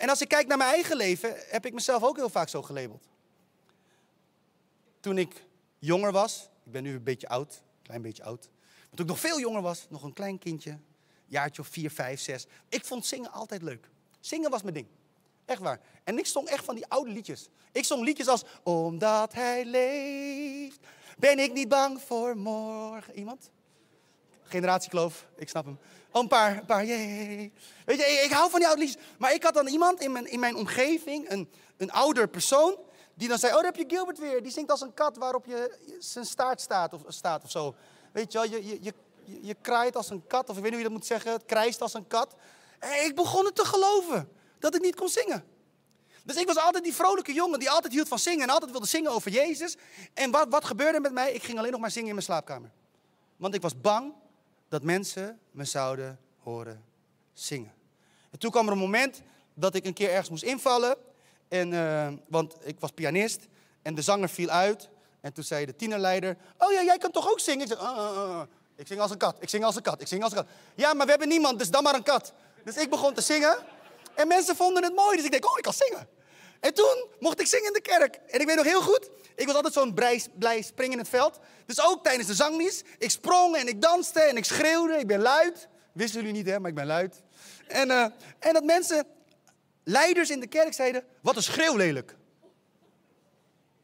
En als ik kijk naar mijn eigen leven, heb ik mezelf ook heel vaak zo gelabeld. Toen ik jonger was, ik ben nu een beetje oud, een klein beetje oud. Toen ik nog veel jonger was, nog een klein kindje, jaartje of vier, vijf, zes. Ik vond zingen altijd leuk. Zingen was mijn ding. Echt waar. En ik zong echt van die oude liedjes. Ik zong liedjes als Omdat hij leeft, ben ik niet bang voor morgen. Iemand? Generatiekloof, ik snap hem. Oh, een paar, paar, jee. Weet je, ik, ik, hou van die oude liedjes. Maar ik had dan iemand in mijn, in mijn omgeving, een, een ouder persoon, die dan zei, oh, daar heb je Gilbert weer. Die zingt als een kat waarop je zijn staart staat of, staat of zo. Weet je wel, je, je, je, je kraait als een kat, of ik weet niet hoe je dat moet zeggen, het krijst als een kat. En ik begon het te geloven, dat ik niet kon zingen. Dus ik was altijd die vrolijke jongen die altijd hield van zingen en altijd wilde zingen over Jezus. En wat, wat gebeurde met mij? Ik ging alleen nog maar zingen in mijn slaapkamer. Want ik was bang dat mensen me zouden horen zingen. En toen kwam er een moment dat ik een keer ergens moest invallen. En, uh, want ik was pianist en de zanger viel uit. En toen zei de tienerleider, oh ja, jij kan toch ook zingen? Ik zei, uh, uh, ik zing als een kat, ik zing als een kat, ik zing als een kat. Ja, maar we hebben niemand, dus dan maar een kat. Dus ik begon te zingen. En mensen vonden het mooi, dus ik denk, oh, ik kan zingen. En toen mocht ik zingen in de kerk. En ik weet nog heel goed, ik was altijd zo'n blij, springen in het veld. Dus ook tijdens de zangmies. Ik sprong en ik danste en ik schreeuwde. Ik ben luid. Wisten jullie niet, hè, maar ik ben luid. En, uh, en dat mensen, leiders in de kerk zeiden, wat een schreeuw lelijk.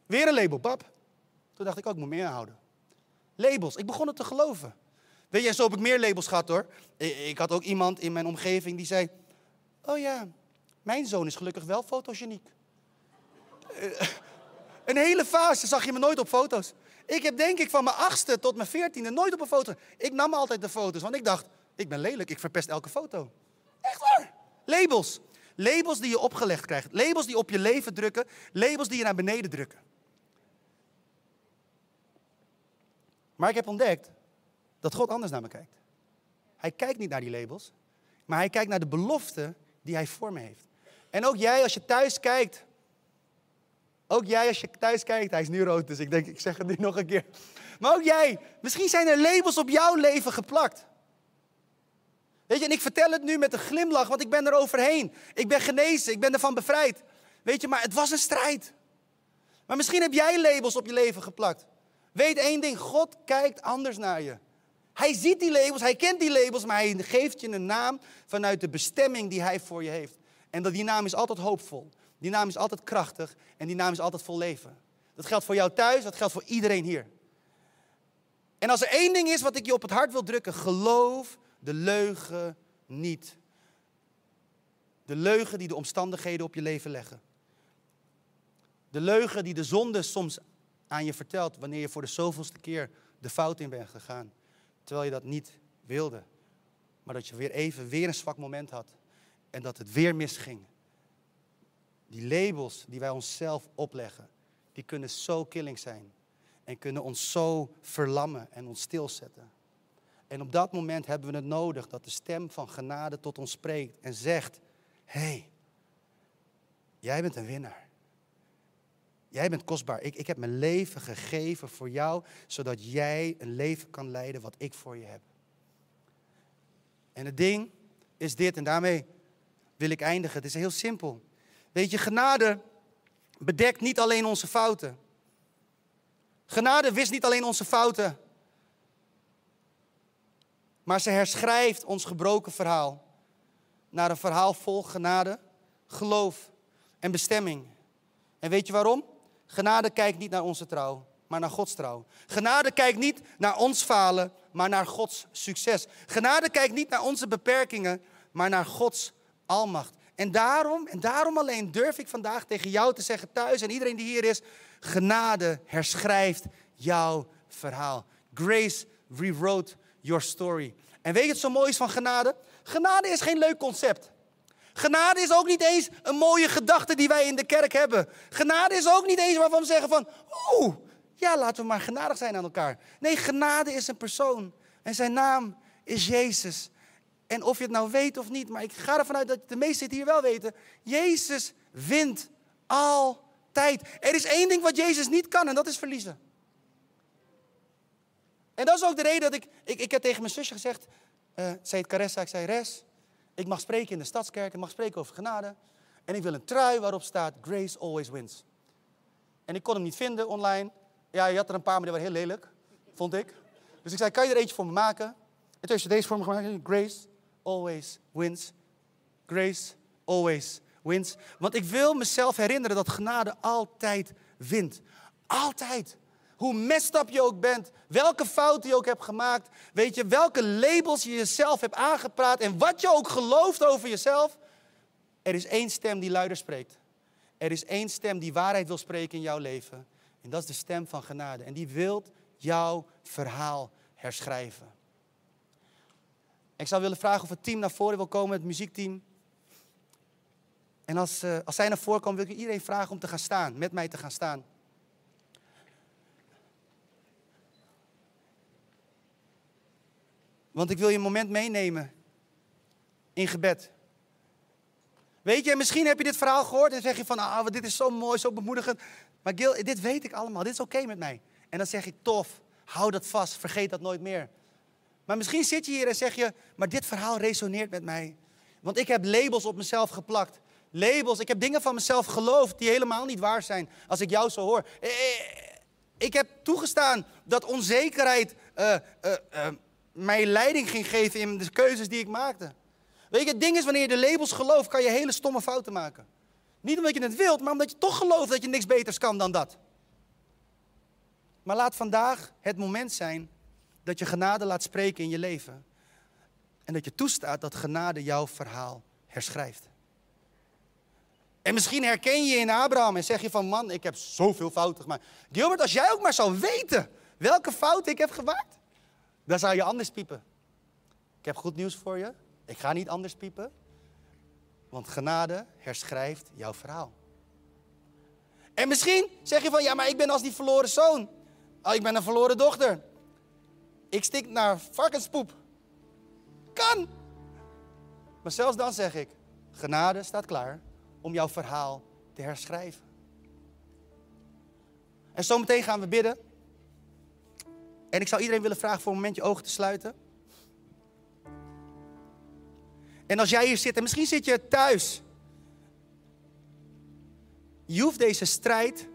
Weer een label, pap. Toen dacht ik ook, oh, ik moet meer houden. Labels, ik begon het te geloven. Weet je, zo heb ik meer labels gehad hoor. Ik had ook iemand in mijn omgeving die zei, oh ja, mijn zoon is gelukkig wel fotogeniek. Een hele fase zag je me nooit op foto's. Ik heb denk ik van mijn achtste tot mijn veertiende nooit op een foto. Ik nam altijd de foto's, want ik dacht, ik ben lelijk, ik verpest elke foto. Echt waar. Labels. Labels die je opgelegd krijgt. Labels die op je leven drukken. Labels die je naar beneden drukken. Maar ik heb ontdekt dat God anders naar me kijkt. Hij kijkt niet naar die labels, maar hij kijkt naar de belofte die hij voor me heeft. En ook jij, als je thuis kijkt, ook jij als je thuis kijkt, hij is nu rood, dus ik denk, ik zeg het nu nog een keer. Maar ook jij, misschien zijn er labels op jouw leven geplakt. Weet je, en ik vertel het nu met een glimlach, want ik ben er overheen. Ik ben genezen, ik ben ervan bevrijd. Weet je, maar het was een strijd. Maar misschien heb jij labels op je leven geplakt. Weet één ding, God kijkt anders naar je. Hij ziet die labels, hij kent die labels, maar hij geeft je een naam vanuit de bestemming die hij voor je heeft. En dat die naam is altijd hoopvol. Die naam is altijd krachtig en die naam is altijd vol leven. Dat geldt voor jou thuis, dat geldt voor iedereen hier. En als er één ding is wat ik je op het hart wil drukken, geloof de leugen niet. De leugen die de omstandigheden op je leven leggen. De leugen die de zonde soms aan je vertelt wanneer je voor de zoveelste keer de fout in bent gegaan. Terwijl je dat niet wilde. Maar dat je weer even weer een zwak moment had. En dat het weer misging. Die labels die wij onszelf opleggen, die kunnen zo killing zijn. En kunnen ons zo verlammen en ons stilzetten. En op dat moment hebben we het nodig dat de stem van genade tot ons spreekt en zegt: Hé, hey, jij bent een winnaar. Jij bent kostbaar. Ik, ik heb mijn leven gegeven voor jou, zodat jij een leven kan leiden wat ik voor je heb. En het ding is dit, en daarmee wil ik eindigen. Het is heel simpel. Weet je, genade bedekt niet alleen onze fouten. Genade wist niet alleen onze fouten. Maar ze herschrijft ons gebroken verhaal naar een verhaal vol genade, geloof en bestemming. En weet je waarom? Genade kijkt niet naar onze trouw, maar naar Gods trouw. Genade kijkt niet naar ons falen, maar naar Gods succes. Genade kijkt niet naar onze beperkingen, maar naar Gods almacht. En daarom, en daarom alleen durf ik vandaag tegen jou te zeggen thuis en iedereen die hier is, genade herschrijft jouw verhaal. Grace rewrote your story. En weet je wat zo mooi is van genade? Genade is geen leuk concept. Genade is ook niet eens een mooie gedachte die wij in de kerk hebben. Genade is ook niet eens waarvan we zeggen van, oeh, ja, laten we maar genadig zijn aan elkaar. Nee, genade is een persoon. En zijn naam is Jezus. En of je het nou weet of niet, maar ik ga ervan uit dat de meesten het hier wel weten. Jezus wint altijd. Er is één ding wat Jezus niet kan en dat is verliezen. En dat is ook de reden dat ik, ik, ik heb tegen mijn zusje gezegd, uh, zei het Caressa, ik zei Res, ik mag spreken in de stadskerk, ik mag spreken over genade. En ik wil een trui waarop staat Grace always wins. En ik kon hem niet vinden online. Ja, je had er een paar, maar die waren heel lelijk, vond ik. Dus ik zei, kan je er eentje voor me maken? En toen heeft ze deze voor me gemaakt. Grace always wins. Grace always wins. Want ik wil mezelf herinneren dat genade altijd wint. Altijd. Hoe messed up je ook bent, welke fouten je ook hebt gemaakt, weet je, welke labels je jezelf hebt aangepraat en wat je ook gelooft over jezelf. Er is één stem die luider spreekt. Er is één stem die waarheid wil spreken in jouw leven. En dat is de stem van genade. En die wil jouw verhaal herschrijven. Ik zou willen vragen of het team naar voren wil komen, het muziekteam. En als, uh, als zij naar voren komen, wil ik iedereen vragen om te gaan staan, met mij te gaan staan. Want ik wil je een moment meenemen in gebed. Weet je, misschien heb je dit verhaal gehoord en zeg je van, ah, dit is zo mooi, zo bemoedigend. Maar Gil, dit weet ik allemaal, dit is oké met mij. En dan zeg ik, tof, hou dat vast, vergeet dat nooit meer. Maar misschien zit je hier en zeg je, maar dit verhaal resoneert met mij. Want ik heb labels op mezelf geplakt. Labels, ik heb dingen van mezelf geloofd die helemaal niet waar zijn. Als ik jou zo hoor. Eh, eh, ik heb toegestaan dat onzekerheid uh, mij leiding ging geven in de keuzes die ik maakte. Weet je, het ding is, wanneer je de labels gelooft, kan je hele stomme fouten maken. Niet omdat je het wilt, maar omdat je toch gelooft dat je niks beters kan dan dat. Maar laat vandaag het moment zijn dat je genade laat spreken in je leven. En dat je toestaat dat genade jouw verhaal herschrijft. En misschien herken je in Abraham en zeg je van man, ik heb zoveel fouten gemaakt. Gilbert, als jij ook maar zou weten welke fouten ik heb gemaakt, dan zou je anders piepen. Ik heb goed nieuws voor je. Ik ga niet anders piepen. Want genade herschrijft jouw verhaal. En misschien zeg je van, ja, maar ik ben als die verloren zoon. Oh, ik ben een verloren dochter. Ik stik naar varkenspoep. Kan. Maar zelfs dan zeg ik, genade staat klaar om jouw verhaal te herschrijven. En zometeen gaan we bidden. En ik zou iedereen willen vragen voor een moment je ogen te sluiten. En als jij hier zit, en misschien zit je thuis. Je hoeft deze strijd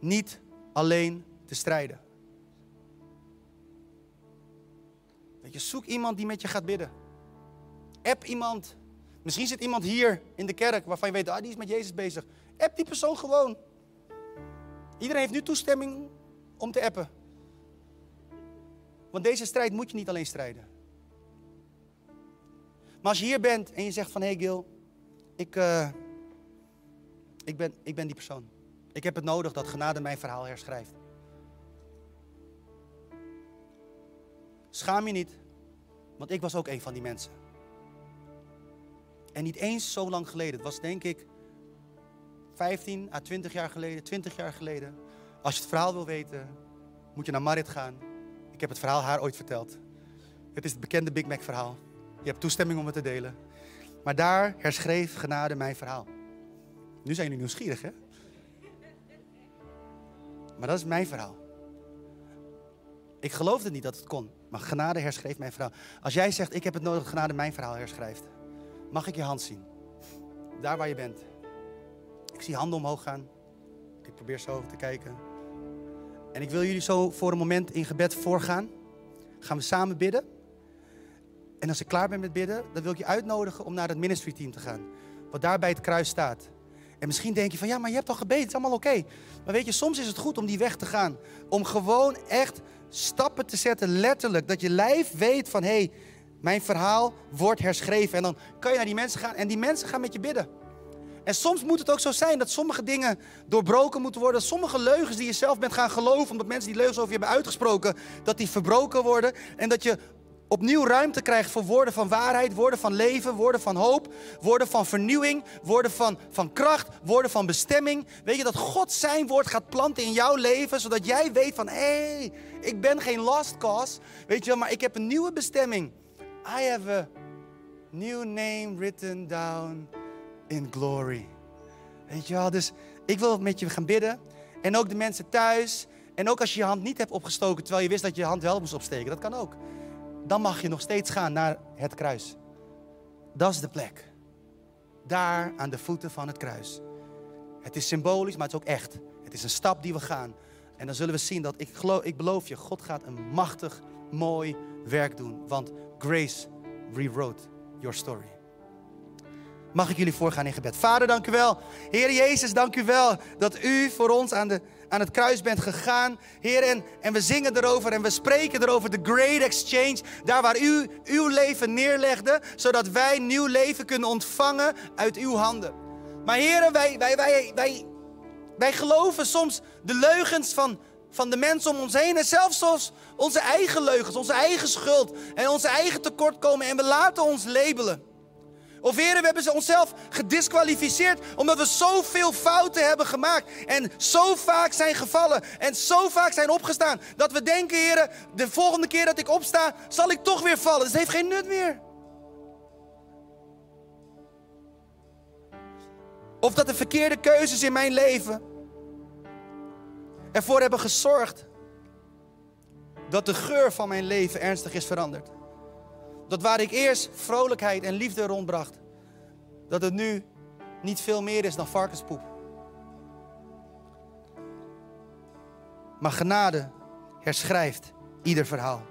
niet alleen te strijden. Je, zoek iemand die met je gaat bidden. App iemand. Misschien zit iemand hier in de kerk waarvan je weet, ah, die is met Jezus bezig. App die persoon gewoon. Iedereen heeft nu toestemming om te appen. Want deze strijd moet je niet alleen strijden. Maar als je hier bent en je zegt van, hé hey Gil, ik, uh, ik, ben, ik ben die persoon. Ik heb het nodig dat genade mijn verhaal herschrijft. Schaam je niet, want ik was ook een van die mensen. En niet eens zo lang geleden. Het was denk ik 15 à 20 jaar geleden, 20 jaar geleden. Als je het verhaal wil weten, moet je naar Marit gaan. Ik heb het verhaal haar ooit verteld. Het is het bekende Big Mac verhaal. Je hebt toestemming om het te delen. Maar daar herschreef genade mijn verhaal. Nu zijn jullie nieuwsgierig, hè? Maar dat is mijn verhaal. Ik geloofde niet dat het kon, maar genade herschreef mijn verhaal. Als jij zegt, ik heb het nodig dat genade mijn verhaal herschrijft, mag ik je hand zien? Daar waar je bent. Ik zie handen omhoog gaan. Ik probeer zo te kijken. En ik wil jullie zo voor een moment in gebed voorgaan. Gaan we samen bidden. En als ik klaar ben met bidden, dan wil ik je uitnodigen om naar het ministry team te gaan. Wat daar bij het kruis staat. En misschien denk je van ja, maar je hebt al gebeden, het is allemaal oké. Maar weet je, soms is het goed om die weg te gaan. Om gewoon echt stappen te zetten, letterlijk. Dat je lijf weet van hé, hey, mijn verhaal wordt herschreven. En dan kan je naar die mensen gaan en die mensen gaan met je bidden. En soms moet het ook zo zijn dat sommige dingen doorbroken moeten worden. Sommige leugens die je zelf bent gaan geloven, omdat mensen die leugens over je hebben uitgesproken, dat die verbroken worden. En dat je opnieuw ruimte krijgt voor woorden van waarheid, woorden van leven, woorden van hoop, woorden van vernieuwing, woorden van, van kracht, woorden van bestemming. Weet je dat God zijn woord gaat planten in jouw leven, zodat jij weet van hé, hey, ik ben geen lost cause, weet je wel, maar ik heb een nieuwe bestemming. I have a new name written down in glory. Weet je wel, dus ik wil met je gaan bidden. En ook de mensen thuis. En ook als je je hand niet hebt opgestoken terwijl je wist dat je je hand wel moest opsteken. Dat kan ook. Dan mag je nog steeds gaan naar het kruis. Dat is de plek. Daar aan de voeten van het kruis. Het is symbolisch, maar het is ook echt. Het is een stap die we gaan. En dan zullen we zien dat ik, geloof, ik beloof je, God gaat een machtig, mooi werk doen. Want grace rewrote your story. Mag ik jullie voorgaan in gebed. Vader, dank u wel. Heer Jezus, dank u wel dat u voor ons aan, de, aan het kruis bent gegaan. Heer, en, we zingen erover en we spreken erover. De great exchange. Daar waar u uw leven neerlegde. Zodat wij nieuw leven kunnen ontvangen uit uw handen. Maar heren, wij, wij, wij, wij, geloven soms de leugens van, van de mensen om ons heen. En zelfs onze eigen leugens, onze eigen schuld en onze eigen tekortkomen. En we laten ons labelen. Of heren, we hebben onszelf gedisqualificeerd omdat we zoveel fouten hebben gemaakt. En zo vaak zijn gevallen en zo vaak zijn opgestaan. Dat we denken, heren, de volgende keer dat ik opsta, zal ik toch weer vallen. Dus het heeft geen nut meer. Of dat de verkeerde keuzes in mijn leven ervoor hebben gezorgd dat de geur van mijn leven ernstig is veranderd. Dat waar ik eerst vrolijkheid en liefde rondbracht, dat het nu niet veel meer is dan varkenspoep. Maar genade herschrijft ieder verhaal.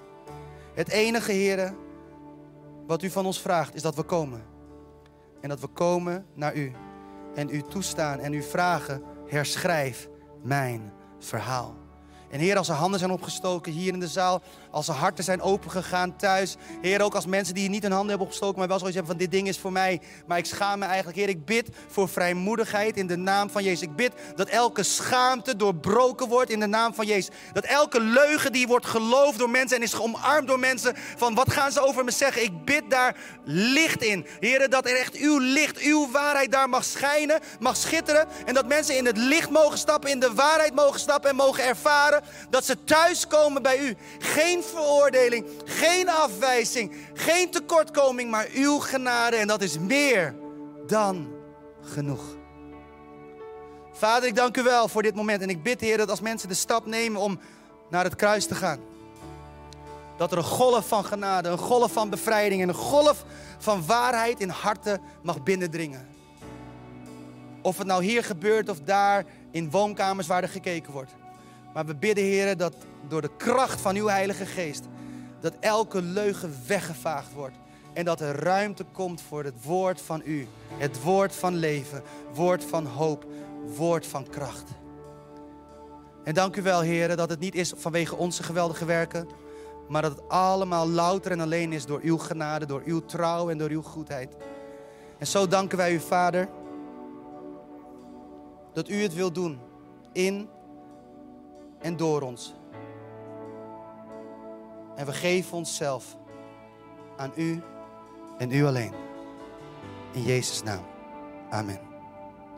Het enige, heren, wat u van ons vraagt, is dat we komen. En dat we komen naar u. En u toestaan en u vragen, herschrijf mijn verhaal. En Heer, als er handen zijn opgestoken hier in de zaal, als er harten zijn opengegaan thuis. Heer, ook als mensen die niet hun handen hebben opgestoken, maar wel zoiets hebben van dit ding is voor mij. Maar ik schaam me eigenlijk. Heer, ik bid voor vrijmoedigheid in de naam van Jezus. Ik bid dat elke schaamte doorbroken wordt in de naam van Jezus. Dat elke leugen die wordt geloofd door mensen en is omarmd door mensen van wat gaan ze over me zeggen. Ik bid daar licht in. Heer, dat er echt uw licht, uw waarheid daar mag schijnen, mag schitteren. En dat mensen in het licht mogen stappen, in de waarheid mogen stappen en mogen ervaren dat ze thuiskomen bij u. Geen veroordeling, geen afwijzing, geen tekortkoming, maar uw genade. En dat is meer dan genoeg. Vader, ik dank u wel voor dit moment. En ik bid, Heer, dat als mensen de stap nemen om naar het kruis te gaan, dat er een golf van genade, een golf van bevrijding en een golf van waarheid in harten mag binnendringen. Of het nou hier gebeurt of daar in woonkamers waar er gekeken wordt. Maar we bidden, Heer, dat door de kracht van uw Heilige Geest, dat elke leugen weggevaagd wordt. En dat er ruimte komt voor het woord van u. Het woord van leven, woord van hoop, woord van kracht. En dank u wel, Heer, dat het niet is vanwege onze geweldige werken, maar dat het allemaal louter en alleen is door uw genade, door uw trouw en door uw goedheid. En zo danken wij u, Vader, dat u het wilt doen in en door ons. En we geven onszelf aan u en u alleen. In Jezus' naam. Amen.